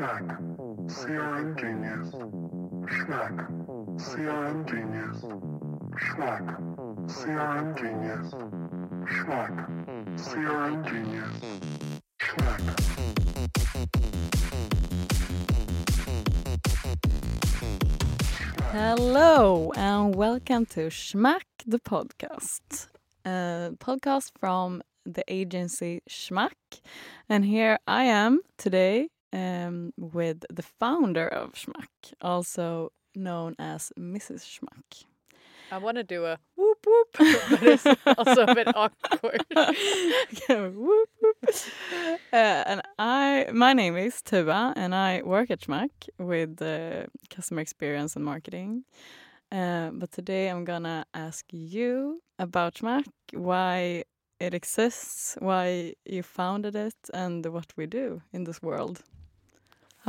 Schmack. CRM Genius. Schmack. CRM Genius. Schmack. CRM Genius. Schmack. CRM Genius. Schmack. Hello and welcome to Schmack the podcast, a podcast from the agency Schmack, and here I am today um, with the founder of Schmack, also known as Mrs. Schmack. I want to do a whoop whoop, but it's also a bit awkward. Whoop, whoop. Uh, and I, my name is Tuva, and I work at Schmack with uh, customer experience and marketing. Uh, but today I'm gonna ask you about Schmack, why it exists, why you founded it, and what we do in this world.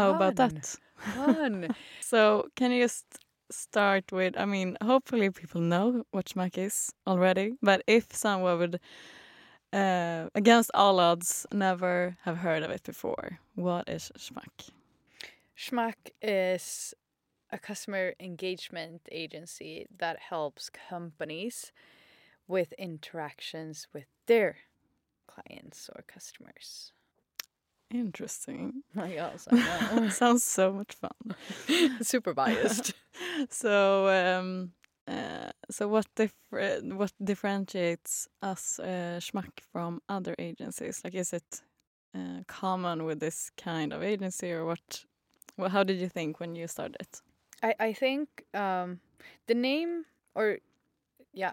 How about that? Fun. So, can you just start with? I mean, hopefully people know what Schmack is already, but if someone would, uh, against all odds, never have heard of it before, what is Schmack? Schmack is a customer engagement agency that helps companies with interactions with their clients or customers. Interesting. I also know. Sounds so much fun. Super biased. So, um, uh, so what differ- what differentiates us uh, Schmack from other agencies? Like, is it uh, common with this kind of agency, or what? Well, how did you think when you started? I, I think um, the name, or yeah,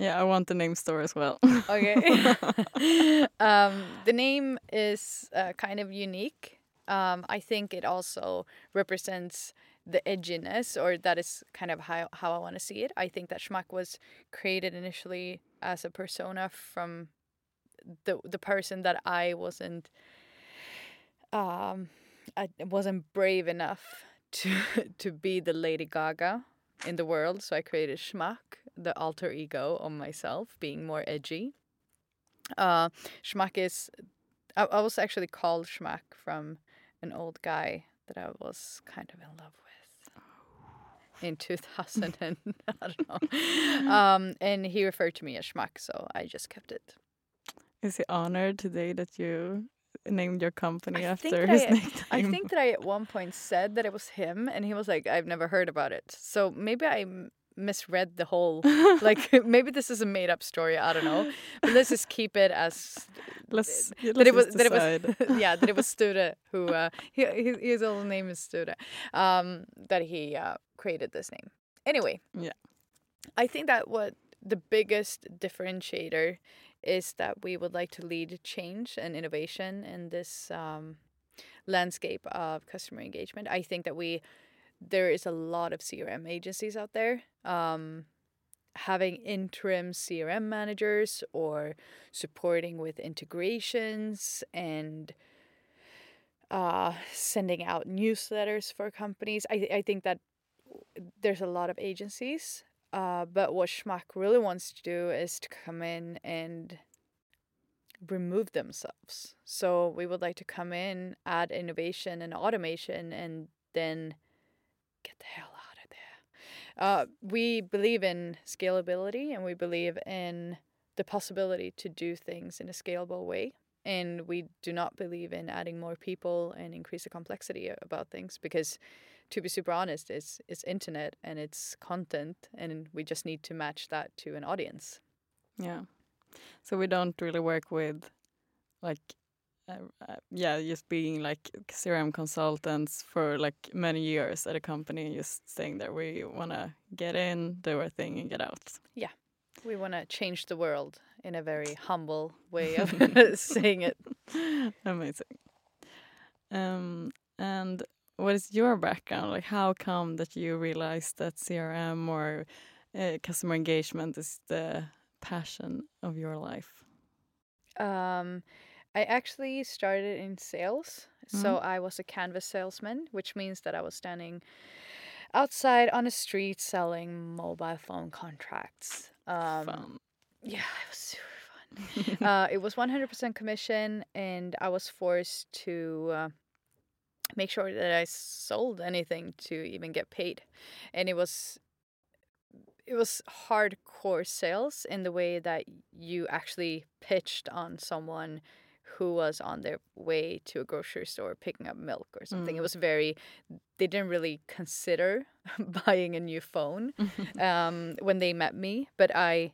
Yeah, I want the name store as well. Okay. um, the name is uh, kind of unique. Um, I think it also represents the edginess, or that is kind of how, how I want to see it. I think that Schmack was created initially as a persona from the the person that I wasn't um, I wasn't brave enough to to be the Lady Gaga in the world, so I created Schmack, the alter ego of myself, being more edgy. Uh, Schmack is, I, I was actually called Schmack from an old guy that I was kind of in love with in 2000 and I don't know. Um, and he referred to me as Schmack, so I just kept it. Is he honored today that you named your company I after his I- nickname? I think that I at one point said that it was him, and he was like, "I've never heard about it." So maybe I misread the whole. like maybe this is a made up story. I don't know. But let's just keep it as let's, that let's it was that it was yeah that it was Sture who uh, he, his, his old name is Sture um, that he uh, created this name. Anyway, Yeah. I think that what the biggest differentiator is that we would like to lead change and innovation in this um, landscape of customer engagement. I think that we there is a lot of CRM agencies out there. Um, having interim CRM managers or supporting with integrations and uh, sending out newsletters for companies. I, I think that there's a lot of agencies, uh, but what Schmack really wants to do is to come in and remove themselves. So we would like to come in, add innovation and automation, and then get the hell out of there. Uh, we believe in scalability and we believe in the possibility to do things in a scalable way. And we do not believe in adding more people and increase the complexity about things because, to be super honest, it's, it's internet and it's content, and we just need to match that to an audience. Yeah. So we don't really work with like uh, uh, yeah, just being like CRM consultants for like many years at a company and just saying that we want to get in, do our thing and get out. Yeah, we want to change the world in a very humble way of saying it. Amazing. Um and what is your background? Like how come that you realized that CRM or uh, customer engagement is the passion of your life? Um, I actually started in sales. So I was a canvas salesman, which means that I was standing outside on a street selling mobile phone contracts. Um, Fun. Yeah, it was super fun. uh, it was 100% commission, and I was forced to uh, make sure that I sold anything to even get paid. And it was it was hardcore sales in the way that you actually pitched on someone who was on their way to a grocery store picking up milk or something. It Mm. was very they didn't really consider buying a new phone um, when they met me, but I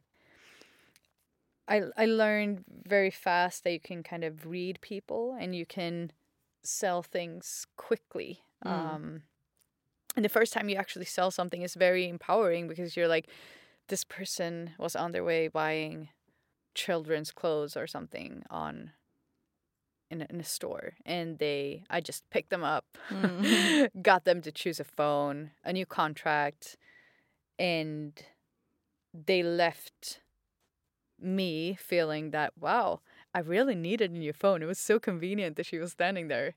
I I learned very fast that you can kind of read people and you can sell things quickly. Mm. Um, and the first time you actually sell something is very empowering because you're like, this person was on their way buying children's clothes or something on in a, in a store, and they I just picked them up, Mm. got them to choose a phone, a new contract, and they left me feeling that wow i really needed a new phone. It was so convenient that she was standing there.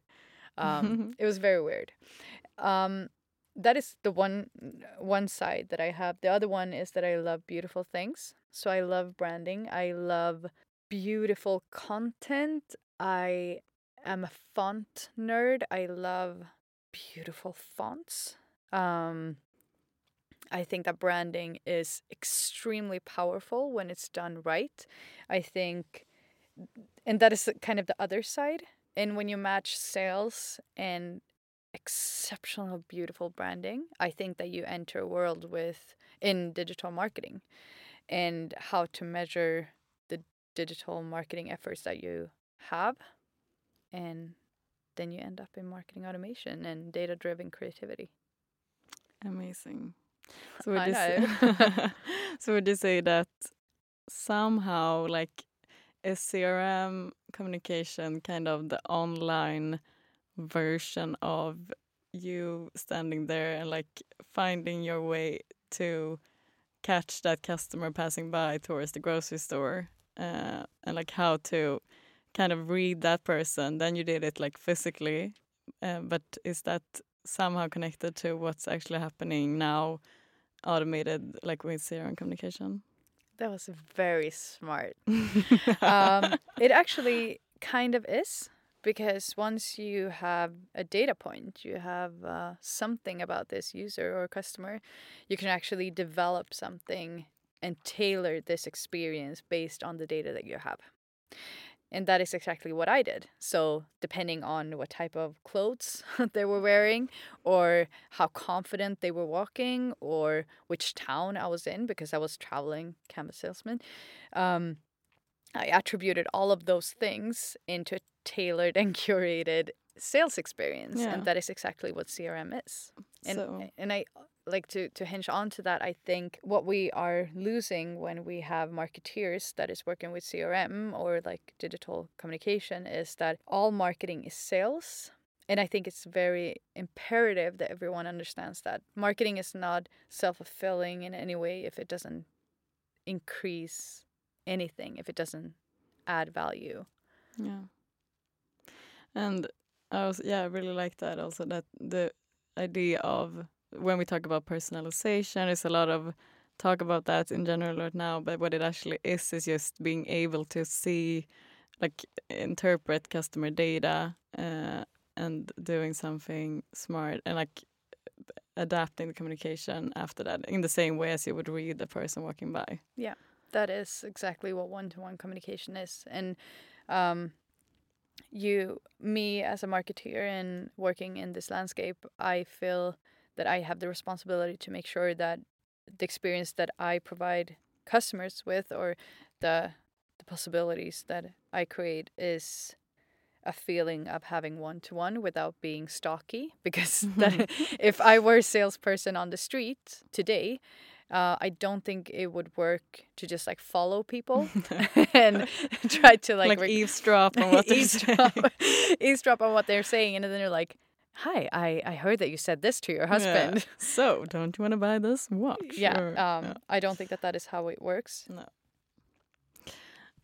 Um, it was very weird. Um, that is the one one side that i have. The other one is that i love beautiful things. So i love branding. I love beautiful content i am a font nerd i love beautiful fonts um, I think that branding is extremely powerful when it's done right. I think, and that is kind of the other side. And when you match sales and exceptional, beautiful branding, I think that you enter a world with in digital marketing and how to measure the digital marketing efforts that you have. And then you end up in marketing automation and data driven creativity. Amazing. So would I you say, so would you say that somehow like a CRM communication kind of the online version of you standing there and like finding your way to catch that customer passing by towards the grocery store uh, and like how to kind of read that person then you did it like physically uh, but is that somehow connected to what's actually happening now automated like with CRM communication That was very smart. um, it actually kind of is because once you have a data point, you have uh, something about this user or customer, you can actually develop something and tailor this experience based on the data that you have. And that is exactly what I did. So, depending on what type of clothes they were wearing, or how confident they were walking, or which town I was in, because I was traveling canvas salesman, um, I attributed all of those things into a tailored and curated sales experience. Yeah. And that is exactly what CRM is. And, so and I like to, to hinge on to that. I think what we are losing when we have marketeers that is working with CRM or like digital communication is that all marketing is sales. And I think it's very imperative that everyone understands that marketing is not self fulfilling in any way if it doesn't increase anything, if it doesn't add value. Yeah. And I was yeah, I really like that also that the idea of when we talk about personalization, there's a lot of talk about that in general right now, but what it actually is is just being able to see like interpret customer data uh, and doing something smart and like adapting the communication after that in the same way as you would read the person walking by. Yeah, that is exactly what one to one communication is. And um, you, me as a marketeer and working in this landscape, I feel that I have the responsibility to make sure that the experience that I provide customers with or the the possibilities that I create is a feeling of having one to one without being stocky. Because that, if I were a salesperson on the street today uh, I don't think it would work to just like follow people and try to like, Like, eavesdrop on what they're eavesdrop, eavesdrop on what they're saying, and then they're like, "Hi, I I heard that you said this to your husband." Yeah. So, don't you want to buy this watch? Yeah, Or- um. I don't think that that is how it works.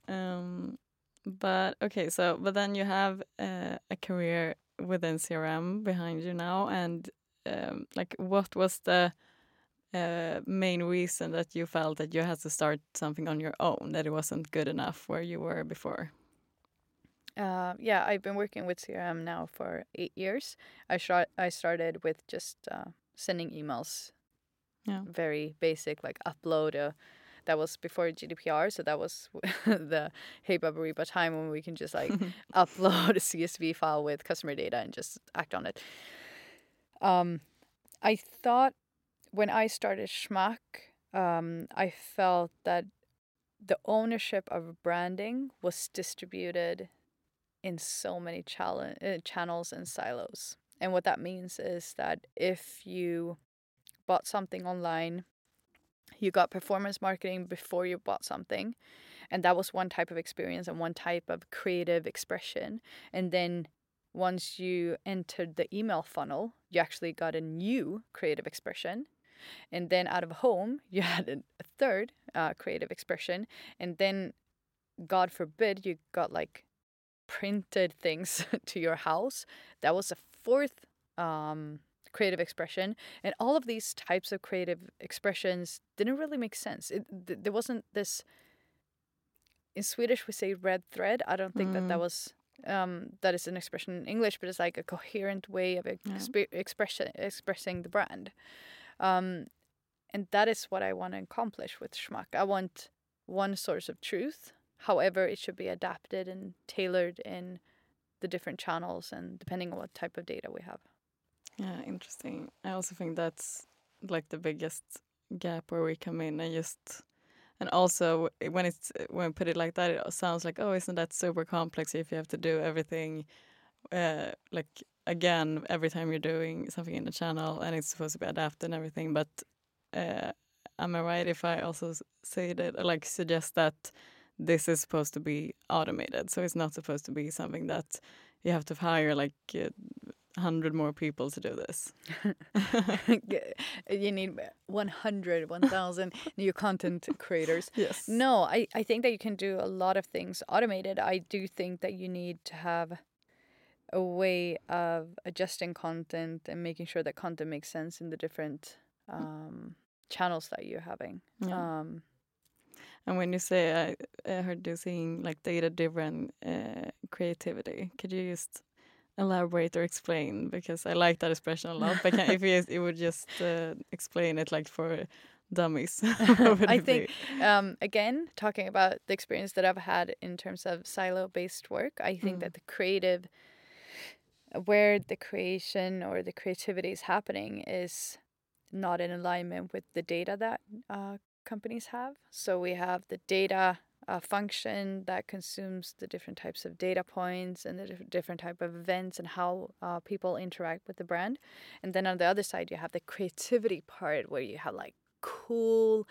Um, but okay, so but then you have uh, a career within CRM behind you now, and um, like, what was the uh, main reason that you felt that you had to start something on your own that it wasn't good enough where you were before? Uh, yeah, I've been working with CRM now for eight years. I start I started with just uh, sending emails, Yeah. very basic, like upload a. That was before GDPR, so that was the Hey Babariba time when we can just like upload a CSV file with customer data and just act on it. Um, I thought when I started Schmack, um, I felt that the ownership of branding was distributed in so many chal- uh, channels and silos. And what that means is that if you bought something online, you got performance marketing before you bought something, and that was one type of experience and one type of creative expression. And then once you entered the email funnel, you actually got a new creative expression. And then out of home, you had a a third uh, creative expression. And then, God forbid, you got like printed things to your house. That was a fourth um, creative expression. And all of these types of creative expressions didn't really make sense. It, th- there wasn't this. In Swedish, we say red thread. I don't think that that Mm. was um, that is an expression in English, but it's like a coherent way of exp- expression expressing the brand. Um, and that is what I want to accomplish with Schmack. I want one source of truth. However, it should be adapted and tailored in the different channels and depending on what type of data we have. Yeah, interesting. I also think that's like the biggest gap where we come in and just and also when it's when put it like that it sounds like oh isn't that super complex if you have to do everything uh like again every time you're doing something in the channel and it's supposed to be adapted and everything but uh am I right if I also say that like suggest that this is supposed to be automated so it's not supposed to be something that you have to hire like uh, hundred more people to do this. you need 100, 1,000 new content creators. Yes. No, I, I think that you can do a lot of things automated. I do think that you need to have a way of adjusting content and making sure that content makes sense in the different um, channels that you're having. Yeah. Um, and when you say I, I heard you saying like data driven uh, creativity, could you just elaborate or explain? Because I like that expression a lot. But can, if you, you would just uh, explain it like for dummies, I think um, again talking about the experience that I've had in terms of silo based work, I think Mm. that the creative where the creation or the creativity is happening is not in alignment with the data that uh, companies have. So we have the data uh, function that consumes the different types of data points and the diff- different type of events and how uh, people interact with the brand. And then on the other side, you have the creativity part where you have like cool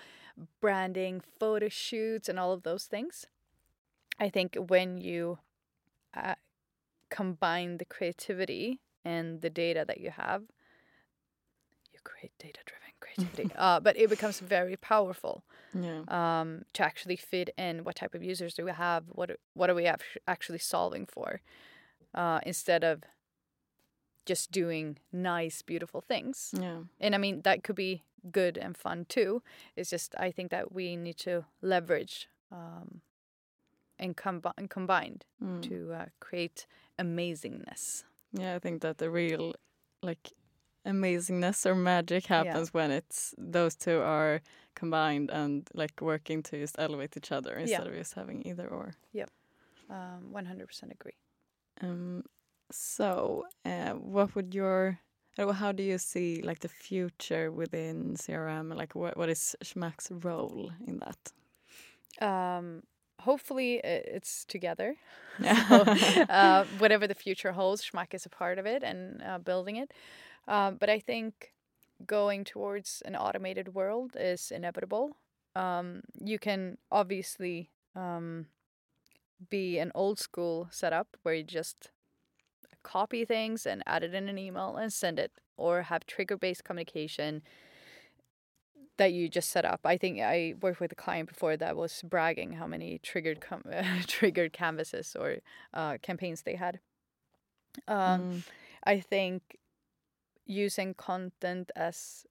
branding, photo shoots, and all of those things. I think when you uh, combine the creativity and the data that you have, you create data driven creativity. uh, but it becomes very powerful Yeah. um, to actually fit in what type of users do we have, what what are we act- actually solving for, uh, instead of just doing nice, beautiful things. Yeah. And I mean that could be good and fun too. It's just I think that we need to leverage um, and combine combined Mm. to uh, create amazingness. Yeah, I think that the real like amazingness or magic happens when it's those two are combined and like working to just elevate each other instead of just having either or. Um, One hundred percent agree. Um, so, uh, what would your how do you see like the future within CRM? Like, what what is Schmack's role in that? Um, hopefully it's together. Yeah. So, uh, whatever the future holds, Schmack is a part of it and uh, building it. Um, but I think going towards an automated world is inevitable. Um, you can obviously um, be an old school setup where you just copy things and add it in an email and send it, or have trigger based communication that you just set up. I think I worked with a client before that was bragging how many triggered com- triggered canvases or uh, campaigns they had. Um, Mm, I think using content as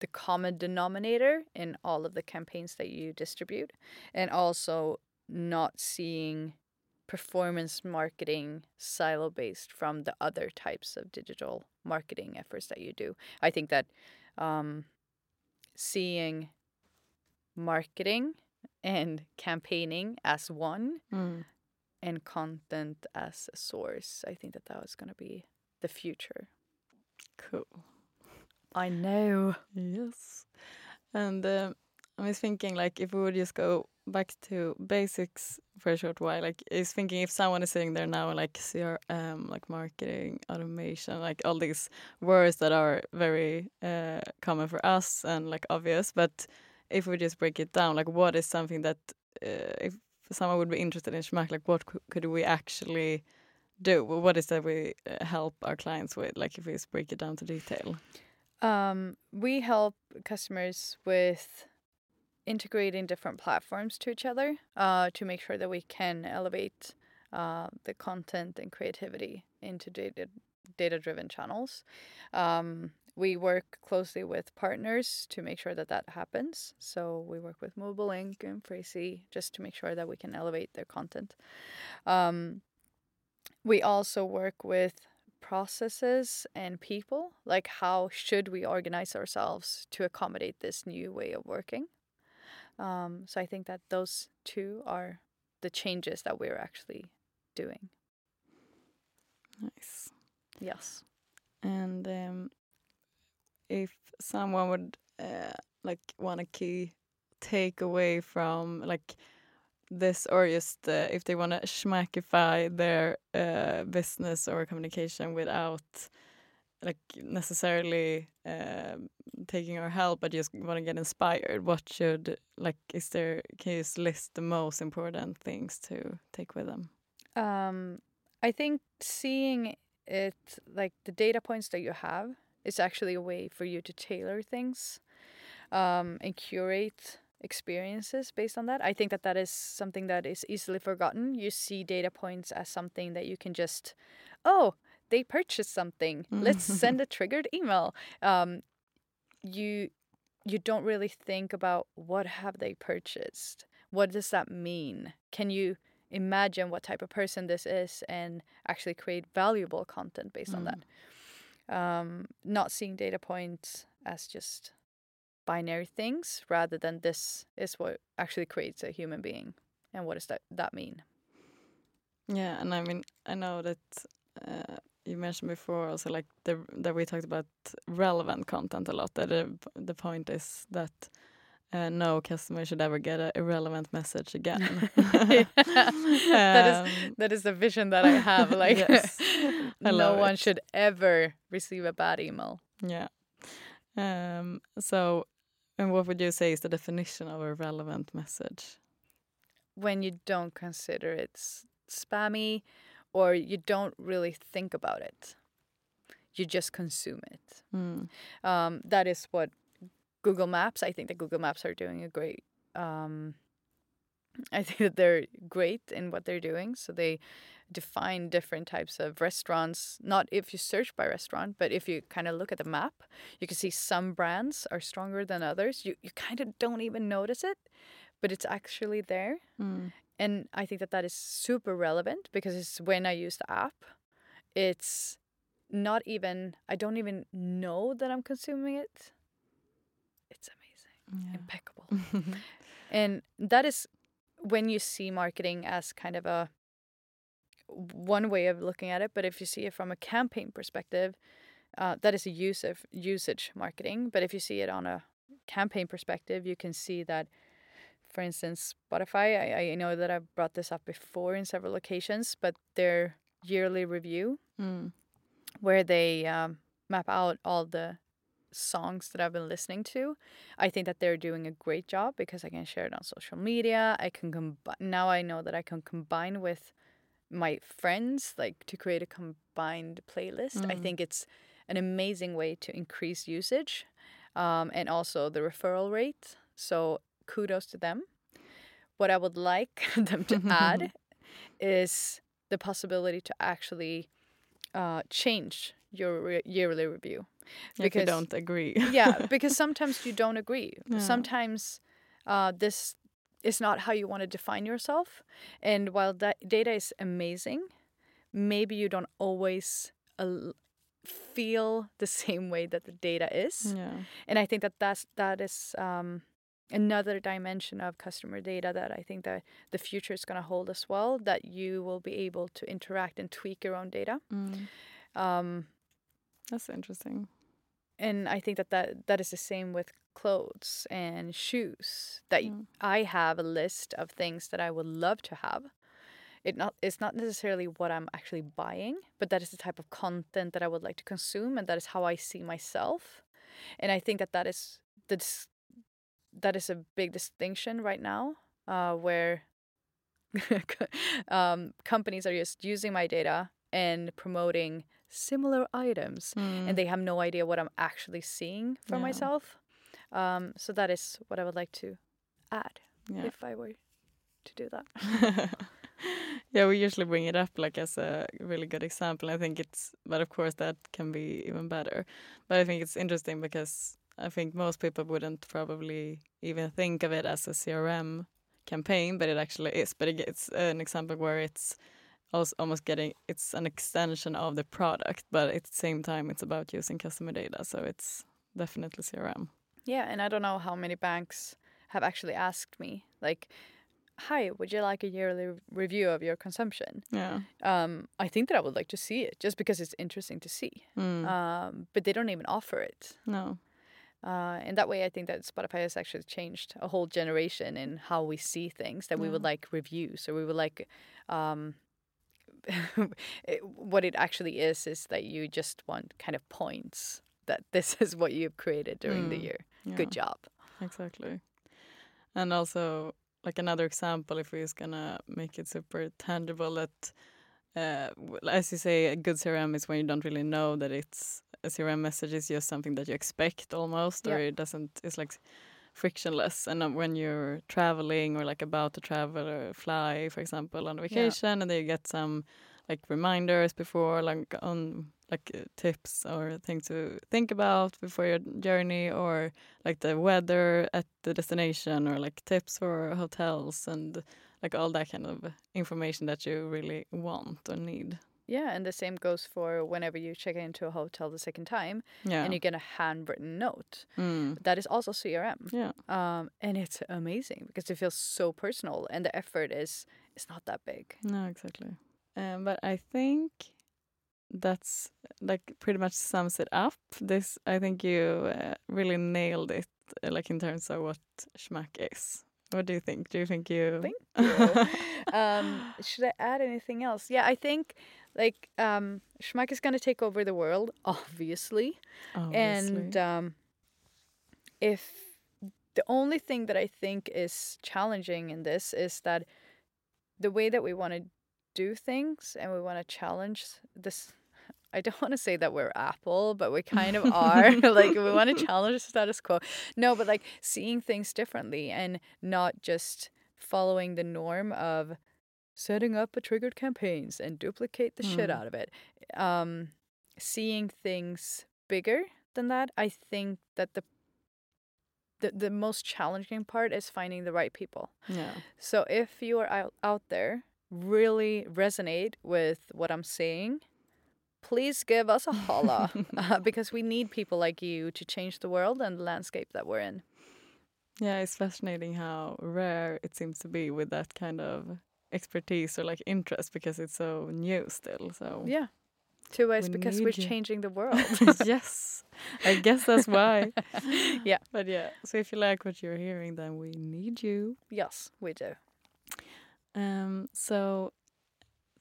the common denominator in all of the campaigns that you distribute, and also not seeing performance marketing silo based from the other types of digital marketing efforts that you do. I think that um, seeing marketing and campaigning as one Mm. and content as a source, I think that that was going to be the future. Cool. I know. Yes. And um, I was thinking, like, if we would just go back to basics for a short while, like, is thinking if someone is sitting there now, like CRM, like marketing, automation, like all these words that are very uh, common for us and like obvious, but if we just break it down, like, what is something that uh, if someone would be interested in Schmack, like, what could we actually do? What is that we uh, help our clients with? Like, if we break it down to detail. Um, we help customers with integrating different platforms to each other uh, to make sure that we can elevate uh, the content and creativity into data data driven channels. Um, we work closely with partners to make sure that that happens. So we work with Movable Ink and Phrasee just to make sure that we can elevate their content. Um, we also work with processes and people like how should we organize ourselves to accommodate this new way of working? Um, so i think that those two are the changes that we're actually doing. Nice. yes. And um, if someone would uh, like want a key takeaway from like this, or just uh, if they want to schmackify their uh, business or communication without like necessarily um taking our help, but just want to get inspired, what should like is there? Can you just list the most important things to take with them? um, i think seeing it like the data points that you have is actually a way for you to tailor things um, and curate experiences based on that. I think that that is something that is easily forgotten. You see data points as something that you can just, oh, they purchased something. Let's send a triggered email. Um, you you don't really think about what have they purchased. What does that mean? Can you imagine what type of person this is and actually create valuable content based on that? Um, not seeing data points as just binary things rather than this is what actually creates a human being and what does that that mean Yeah, and I mean, I know that uh, you mentioned before also like the that we talked about relevant content a lot. That the the point is that uh, no customer should ever get a irrelevant message again. that is Um, that is the vision that i have like Yes, I no one it. should ever receive a bad email yeah. Um, so, and what would you say is the definition of a relevant message? when you don't consider it spammy or you don't really think about it you just consume it Mm. um, that is what Google Maps. I think that Google Maps are doing a great. Um, I think that they're great in what they're doing. So they define different types of restaurants. Not if you search by restaurant, but if you kind of look at the map, you can see some brands are stronger than others. You you kind of don't even notice it, but it's actually there. Mm. And I think that that is super relevant because it's when I use the app, it's not even I don't even know that I'm consuming it. It's amazing, Yeah. impeccable. and that is when you see marketing as kind of a one way of looking at it, but if you see it from a campaign perspective, uh, that is a use of usage marketing. But if you see it on a campaign perspective, you can see that, for instance, Spotify. I, I know that I've brought this up before in several occasions, but their yearly review Mm. where they um, map out all the songs that I've been listening to. I think that they're doing a great job because I can share it on social media. I can combine now. I know that I can combine with my friends, like to create a combined playlist. I Mm. think it's an amazing way to increase usage, um, and also the referral rate. So kudos to them. What I would like them to add is the possibility to actually uh, change your re- yearly review. if you Because- don't agree. yeah, because sometimes you don't agree. Yeah. Sometimes uh, this is not how you want to define yourself. And while that data is amazing, maybe you don't always uh, feel the same way that the data is. Yeah. And I think that that's that is um, another dimension of customer data that I think that the future is going to hold as well. That you will be able to interact and tweak your own data. Mm. Um, That's interesting. And I think that, that that is the same with clothes and shoes. That Mm. I have a list of things that I would love to have. It not it's not necessarily what I'm actually buying, but that is the type of content that I would like to consume, and that is how I see myself. And I think that that is the dis- that is a big distinction right now, uh, where um, companies are just using my data and promoting similar items Mm. and they have no idea what I'm actually seeing for Yeah. myself. Um, so that is what I would like to add yeah. if I were to do that. yeah, we usually bring it up like as a really good example. I think it's, but of course that can be even better. But I think it's interesting because I think most people wouldn't probably even think of it as a CRM campaign, but it actually is. But it, it's an example where it's also almost getting it's an extension of the product, but at the same time it's about using customer data. So it's definitely CRM. Yeah, and I don't know how many banks have actually asked me, like, "Hi, would you like a yearly review of your consumption?" Yeah. Um, I think that I would like to see it just because it's interesting to see. Mm. Um, but they don't even offer it. no. Uh, and that way, I think that Spotify has actually changed a whole generation in how we see things. That we would like reviews, or we would like. Um, what it actually is is that you just want kind of points that this is what you've created during the Mm. year. Yeah. Good job. Exactly. And also, like another example, if we're just gonna make it super tangible, that uh, as you say, a good CRM is when you don't really know that it's a CRM message is just something that you expect almost, or it doesn't. It's like frictionless. And um, when you're traveling or like about to travel or fly, for example, on vacation, and then you get some like reminders before, like on like uh, tips or things to think about before your journey, or like the weather at the destination, or like tips for hotels and like all that kind of information that you really want or need. Yeah, and the same goes for whenever you check into a hotel the second time Yeah. and you get a handwritten note. Mm. That is also CRM. Yeah. Um, and it's amazing because it feels so personal and the effort is is not that big. No, exactly. Um, but I think that's like pretty much sums it up. This I think you uh, really nailed it, uh, like in terms of what schmack is. What do you think? Do you think you? Thank you. um, should I add anything else? Yeah, I think like um, Schmack is going to take over the world, obviously. And Obviously. um, if the only thing that I think is challenging in this is that the way that we want to do things and we want to challenge this. I don't want to say that we're Apple, but we kind of are. like we want to challenge the status quo. No, but like seeing things differently and not just following the norm of setting up a triggered campaigns and duplicate the shit Mm. out of it. Um, seeing things bigger than that, I think that the the, the most challenging part is finding the right people. yeah. So if you are out, out there, really resonate with what I'm saying, please give us a holla uh, because we need people like you to change the world and the landscape that we're in. Yeah, it's fascinating how rare it seems to be with that kind of expertise or like interest because it's so new still. So Yeah. Two ways We because we're you. changing the world. yes, I guess that's why. Yeah. But yeah, so if you like what you're hearing, then we need you. yes, we do. Um, so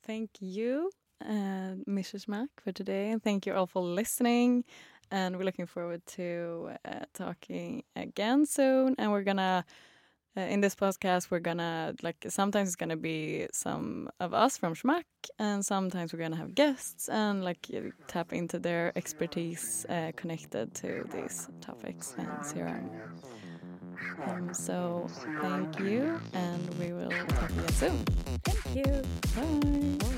thank you, uh, Mrs. Mack, for today, and thank you all for listening. And we're looking forward to uh, talking again soon. And we're gonna. Uh, in this podcast, we're gonna like sometimes it's gonna be some of us from Schmack, and sometimes we're gonna have guests and like tap into their expertise uh, connected to these topics and CRM. Um, so thank you, and we will talk to you soon. Thank you. Bye.